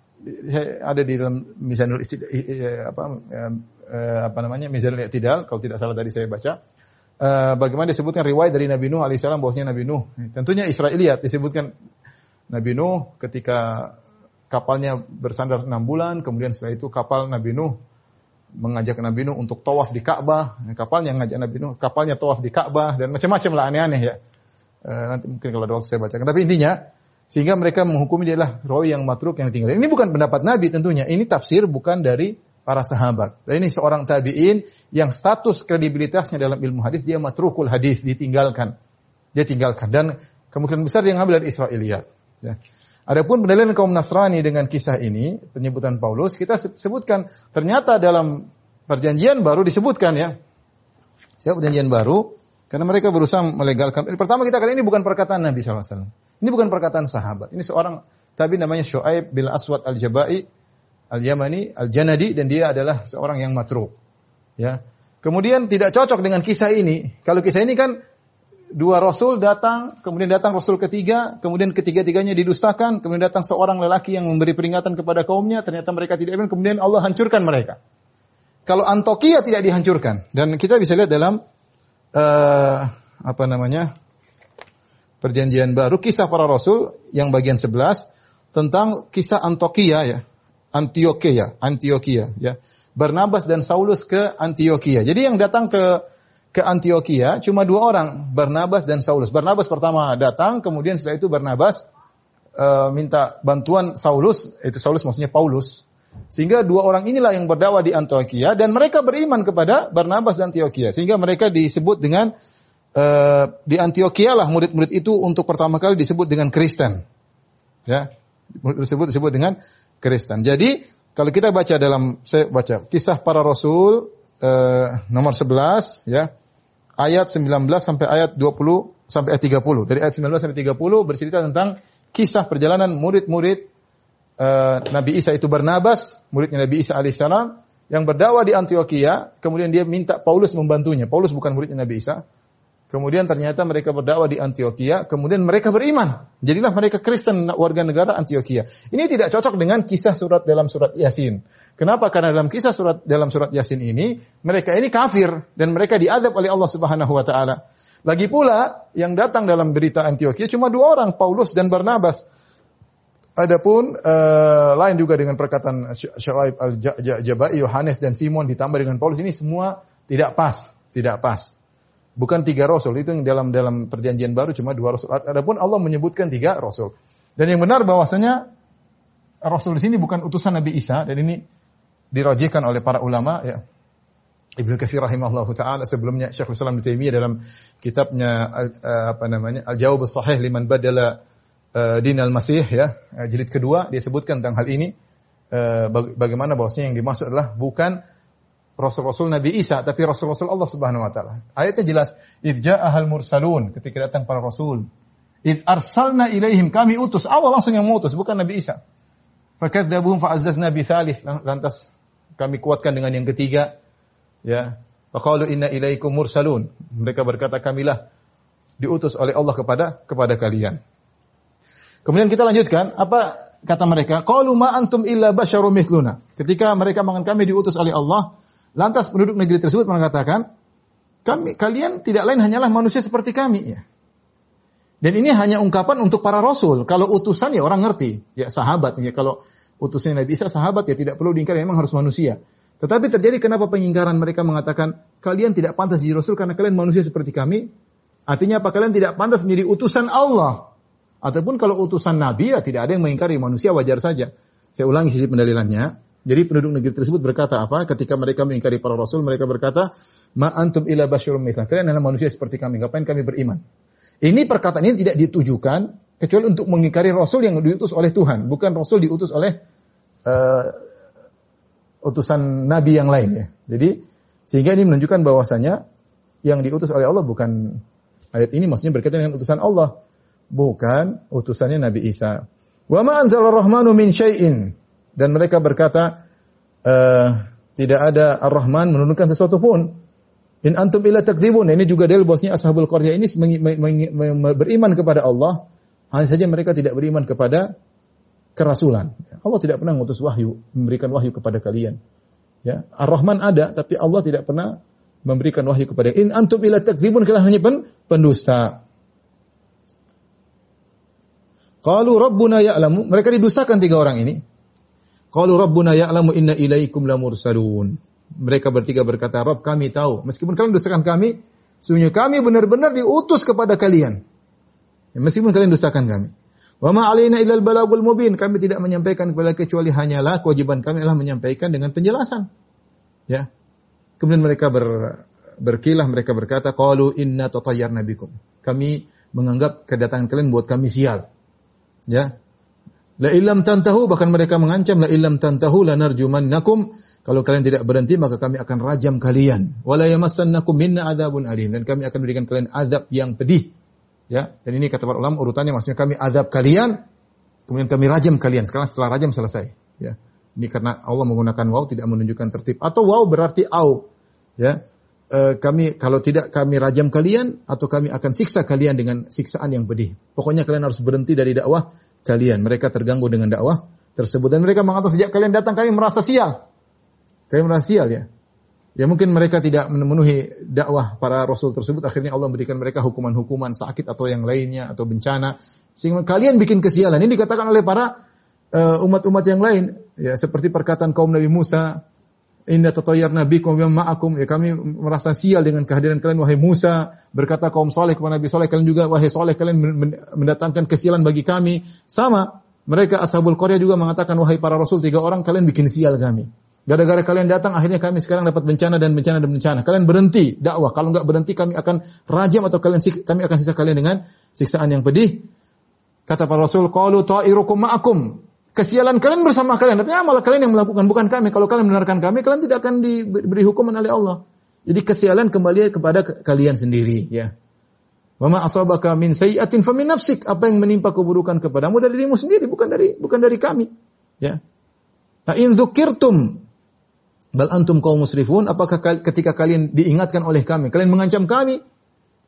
ada di dalam eh, apa eh, eh, apa namanya Mizanul I'tidal kalau tidak salah tadi saya baca. Bagaimana disebutkan riwayat dari Nabi Nuh alaihissalam bahwasanya Nabi Nuh tentunya Israiliyat disebutkan Nabi Nuh ketika kapalnya bersandar enam bulan, kemudian setelah itu kapal Nabi Nuh mengajak Nabi Nuh untuk tawaf di Ka'bah, kapalnya ngajak Nabi Nuh, kapalnya tawaf di Ka'bah dan macam-macam lah aneh-aneh ya. Eh, nanti mungkin kalau ada waktu saya bacakan. Tapi intinya sehingga mereka menghukumi dia adalah rawi yang matruk yang tinggal. Ini bukan pendapat Nabi tentunya, ini tafsir bukan dari para sahabat. Dan ini seorang tabi'in yang status kredibilitasnya dalam ilmu hadis dia matrukul hadis, ditinggalkan. Dia tinggalkan dan kemungkinan besar dia ngambil dari Israiliyat. Ya. Adapun penilaian kaum Nasrani dengan kisah ini, penyebutan Paulus, kita se- sebutkan ternyata dalam perjanjian baru disebutkan ya. Siapa perjanjian baru? Karena mereka berusaha melegalkan. Pertama kita kali ini bukan perkataan Nabi SAW. Ini bukan perkataan sahabat. Ini seorang tabi namanya Shu'aib bil Aswad al-Jabai al-Yamani al-Janadi dan dia adalah seorang yang matruk. Ya. Kemudian tidak cocok dengan kisah ini. Kalau kisah ini kan dua rasul datang, kemudian datang rasul ketiga, kemudian ketiga-tiganya didustakan, kemudian datang seorang lelaki yang memberi peringatan kepada kaumnya, ternyata mereka tidak iman, kemudian Allah hancurkan mereka. Kalau Antokia tidak dihancurkan dan kita bisa lihat dalam eh, apa namanya? perjanjian baru kisah para rasul yang bagian 11 tentang kisah Antokia ya. Antioquia, Antioquia ya. Barnabas dan Saulus ke Antioquia. Jadi yang datang ke ke Antioquia cuma dua orang, Barnabas dan Saulus. Barnabas pertama datang, kemudian setelah itu Barnabas eh, minta bantuan Saulus, itu Saulus maksudnya Paulus. Sehingga dua orang inilah yang berdakwah di Antioquia dan mereka beriman kepada Barnabas dan Antioquia. Sehingga mereka disebut dengan eh, di Antioquia lah murid-murid itu untuk pertama kali disebut dengan Kristen. Ya, tersebut disebut dengan Kristen. Jadi kalau kita baca dalam saya baca kisah para rasul eh, nomor 11 ya ayat 19 sampai ayat 20 sampai ayat 30. Dari ayat 19 sampai 30 bercerita tentang kisah perjalanan murid-murid eh, Nabi Isa itu Barnabas, muridnya Nabi Isa alaihissalam yang berdakwah di Antioquia, kemudian dia minta Paulus membantunya. Paulus bukan muridnya Nabi Isa. Kemudian ternyata mereka berdakwah di Antioquia, kemudian mereka beriman. Jadilah mereka Kristen warga negara Antioquia. Ini tidak cocok dengan kisah surat dalam surat Yasin. Kenapa? Karena dalam kisah surat dalam surat Yasin ini mereka ini kafir dan mereka diadab oleh Allah Subhanahu wa taala. Lagi pula yang datang dalam berita Antioquia cuma dua orang, Paulus dan Barnabas. Adapun eh, lain juga dengan perkataan Sy- Syuaib al-Jabai, Yohanes dan Simon ditambah dengan Paulus ini semua tidak pas, tidak pas. Bukan tiga rasul itu yang dalam dalam perjanjian baru cuma dua rasul. Adapun Allah menyebutkan tiga rasul. Dan yang benar bahwasanya rasul di sini bukan utusan Nabi Isa dan ini dirajihkan oleh para ulama ya. Ibnu Katsir rahimahullah taala sebelumnya Syekhul Islam Ibnu Taimiyah dalam kitabnya eh, apa namanya Al-Jawab Sahih liman badala eh, din al-Masih ya, eh, jilid kedua dia sebutkan tentang hal ini eh, baga- bagaimana bahwasanya yang dimaksud adalah bukan Rasul-Rasul Nabi Isa, tapi Rasul-Rasul Allah Subhanahu Wa Taala. Ayatnya jelas, "Idja'ahal mursalun," ketika datang para Rasul. "Id arsalna ilaihim," kami utus. Allah langsung yang mengutus, bukan Nabi Isa. Fakadzabuhum fa'azzazna bi thalith. Lantas kami kuatkan dengan yang ketiga. Ya. Faqalu inna ilaikum mursalun. Mereka berkata, kamilah diutus oleh Allah kepada kepada kalian. Kemudian kita lanjutkan, apa kata mereka? Qalu ma antum illa basyarum. Ketika mereka mengatakan kami diutus oleh Allah, lantas penduduk negeri tersebut mengatakan, kami kalian tidak lain hanyalah manusia seperti kami ya. Dan ini hanya ungkapan untuk para rasul. Kalau utusan ya orang ngerti, ya sahabat ya kalau utusan Nabi Isa sahabat ya tidak perlu diingkari memang harus manusia. Tetapi terjadi kenapa pengingkaran mereka mengatakan kalian tidak pantas jadi rasul karena kalian manusia seperti kami? Artinya apa kalian tidak pantas menjadi utusan Allah? Ataupun kalau utusan Nabi ya tidak ada yang mengingkari manusia wajar saja. Saya ulangi sisi pendalilannya. Jadi penduduk negeri tersebut berkata apa? Ketika mereka mengingkari para rasul, mereka berkata, "Ma antum ila basyarum mithlan." Kalian adalah manusia seperti kami. Ngapain kami beriman? Ini perkataan ini tidak ditujukan kecuali untuk mengingkari rasul yang diutus oleh Tuhan, bukan rasul diutus oleh eh, utusan nabi yang lain ya. Jadi sehingga ini menunjukkan bahwasanya yang diutus oleh Allah bukan ayat ini maksudnya berkaitan dengan utusan Allah, bukan utusannya Nabi Isa. Wa ma anzala rahmanu min syai'in dan mereka berkata eh, tidak ada Ar-Rahman menurunkan sesuatu pun. In antum illa takdzibun. Ini juga dalil bosnya Ashabul Qaryah ini beriman kepada Allah, hanya saja mereka tidak beriman kepada kerasulan. Allah tidak pernah mengutus wahyu, memberikan wahyu kepada kalian. Ya, Ar-Rahman ada, tapi Allah tidak pernah memberikan wahyu kepada in antum illa takdzibun kalian hanya pen, pendusta. Qalu rabbuna ya'lamu, mereka didustakan tiga orang ini. Qalu rabbuna ya'lamu inna ilaikum lamursalun. Mereka bertiga berkata, Rabb kami tahu, meskipun kalian dustakan kami, sungguhnya kami benar-benar diutus kepada kalian. Ya, meskipun kalian dustakan kami. Wa ma alaina illal balagul mubin. Kami tidak menyampaikan kepada kecuali hanyalah kewajiban kami adalah menyampaikan dengan penjelasan. Ya. Kemudian mereka ber, berkilah mereka berkata, qalu inna tatayyarna bikum. Kami menganggap kedatangan kalian buat kami sial. Ya. La illam tantahu bahkan mereka mengancam la illam tantahu lanarjumannakum kalau kalian tidak berhenti maka kami akan rajam kalian. Wala yamassannakum minna adzabun alim dan kami akan berikan kalian azab yang pedih. Ya, dan ini kata para ulama urutannya maksudnya kami azab kalian kemudian kami rajam kalian. Sekarang setelah rajam selesai, ya. Ini karena Allah menggunakan waw tidak menunjukkan tertib atau waw berarti au. Ya. E, kami kalau tidak kami rajam kalian atau kami akan siksa kalian dengan siksaan yang pedih. Pokoknya kalian harus berhenti dari dakwah kalian. Mereka terganggu dengan dakwah tersebut dan mereka mengatakan sejak kalian datang kami merasa sial. Kami merasa sial ya. Ya mungkin mereka tidak memenuhi dakwah para rasul tersebut akhirnya Allah memberikan mereka hukuman-hukuman sakit atau yang lainnya atau bencana sehingga kalian bikin kesialan. Ini dikatakan oleh para eh, umat-umat uh, yang lain ya seperti perkataan kaum Nabi Musa Inna tatayyarna bikum wa ma'akum. Ya kami merasa sial dengan kehadiran kalian wahai Musa. Berkata kaum soleh kepada Nabi soleh kalian juga wahai soleh kalian mendatangkan kesialan bagi kami. Sama. Mereka ashabul Qaryah juga mengatakan wahai para rasul tiga orang kalian bikin sial kami. Gara-gara kalian datang akhirnya kami sekarang dapat bencana dan bencana dan bencana. Kalian berhenti dakwah. Kalau enggak berhenti kami akan rajam atau kalian kami akan sisa kalian dengan siksaan yang pedih. Kata para rasul, qalu ta'irukum ma'akum kesialan kalian bersama kalian. Artinya malah kalian yang melakukan, bukan kami. Kalau kalian benarkan kami, kalian tidak akan diberi hukuman oleh Allah. Jadi kesialan kembali kepada kalian sendiri, ya. Mama asabaka min sayyi'atin famin nafsik. Apa yang menimpa keburukan kepadamu dari dirimu sendiri, bukan dari bukan dari kami. Ya. Nah, in dzukirtum bal antum kaum musrifun, apakah ketika kalian diingatkan oleh kami, kalian mengancam kami?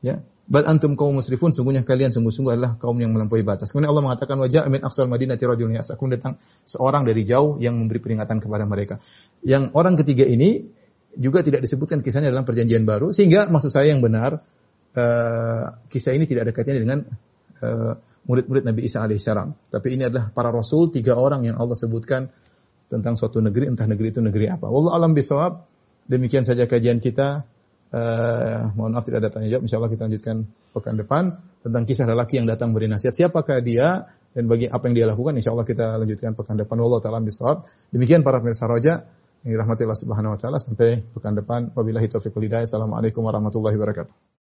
Ya. Bal antum kaum musrifun, sungguhnya kalian sungguh-sungguh adalah kaum yang melampaui batas. Kemudian Allah mengatakan wajah min aqsal madinati rajulun yasakum datang seorang dari jauh yang memberi peringatan kepada mereka. Yang orang ketiga ini juga tidak disebutkan kisahnya dalam perjanjian baru sehingga maksud saya yang benar uh, kisah ini tidak ada kaitannya dengan uh, murid-murid Nabi Isa alaihissalam. Tapi ini adalah para rasul tiga orang yang Allah sebutkan tentang suatu negeri entah negeri itu negeri apa. Wallahu alam bisawab. Demikian saja kajian kita. Uh, mohon maaf tidak ada tanya jawab. Insya Allah kita lanjutkan pekan depan tentang kisah lelaki yang datang beri nasihat. Siapakah dia dan bagi apa yang dia lakukan? Insya Allah kita lanjutkan pekan depan. Wallahu taala bisawab. Demikian para pemirsa roja Allah Subhanahu wa taala sampai pekan depan. Wabillahi taufiq. Assalamualaikum warahmatullahi wabarakatuh.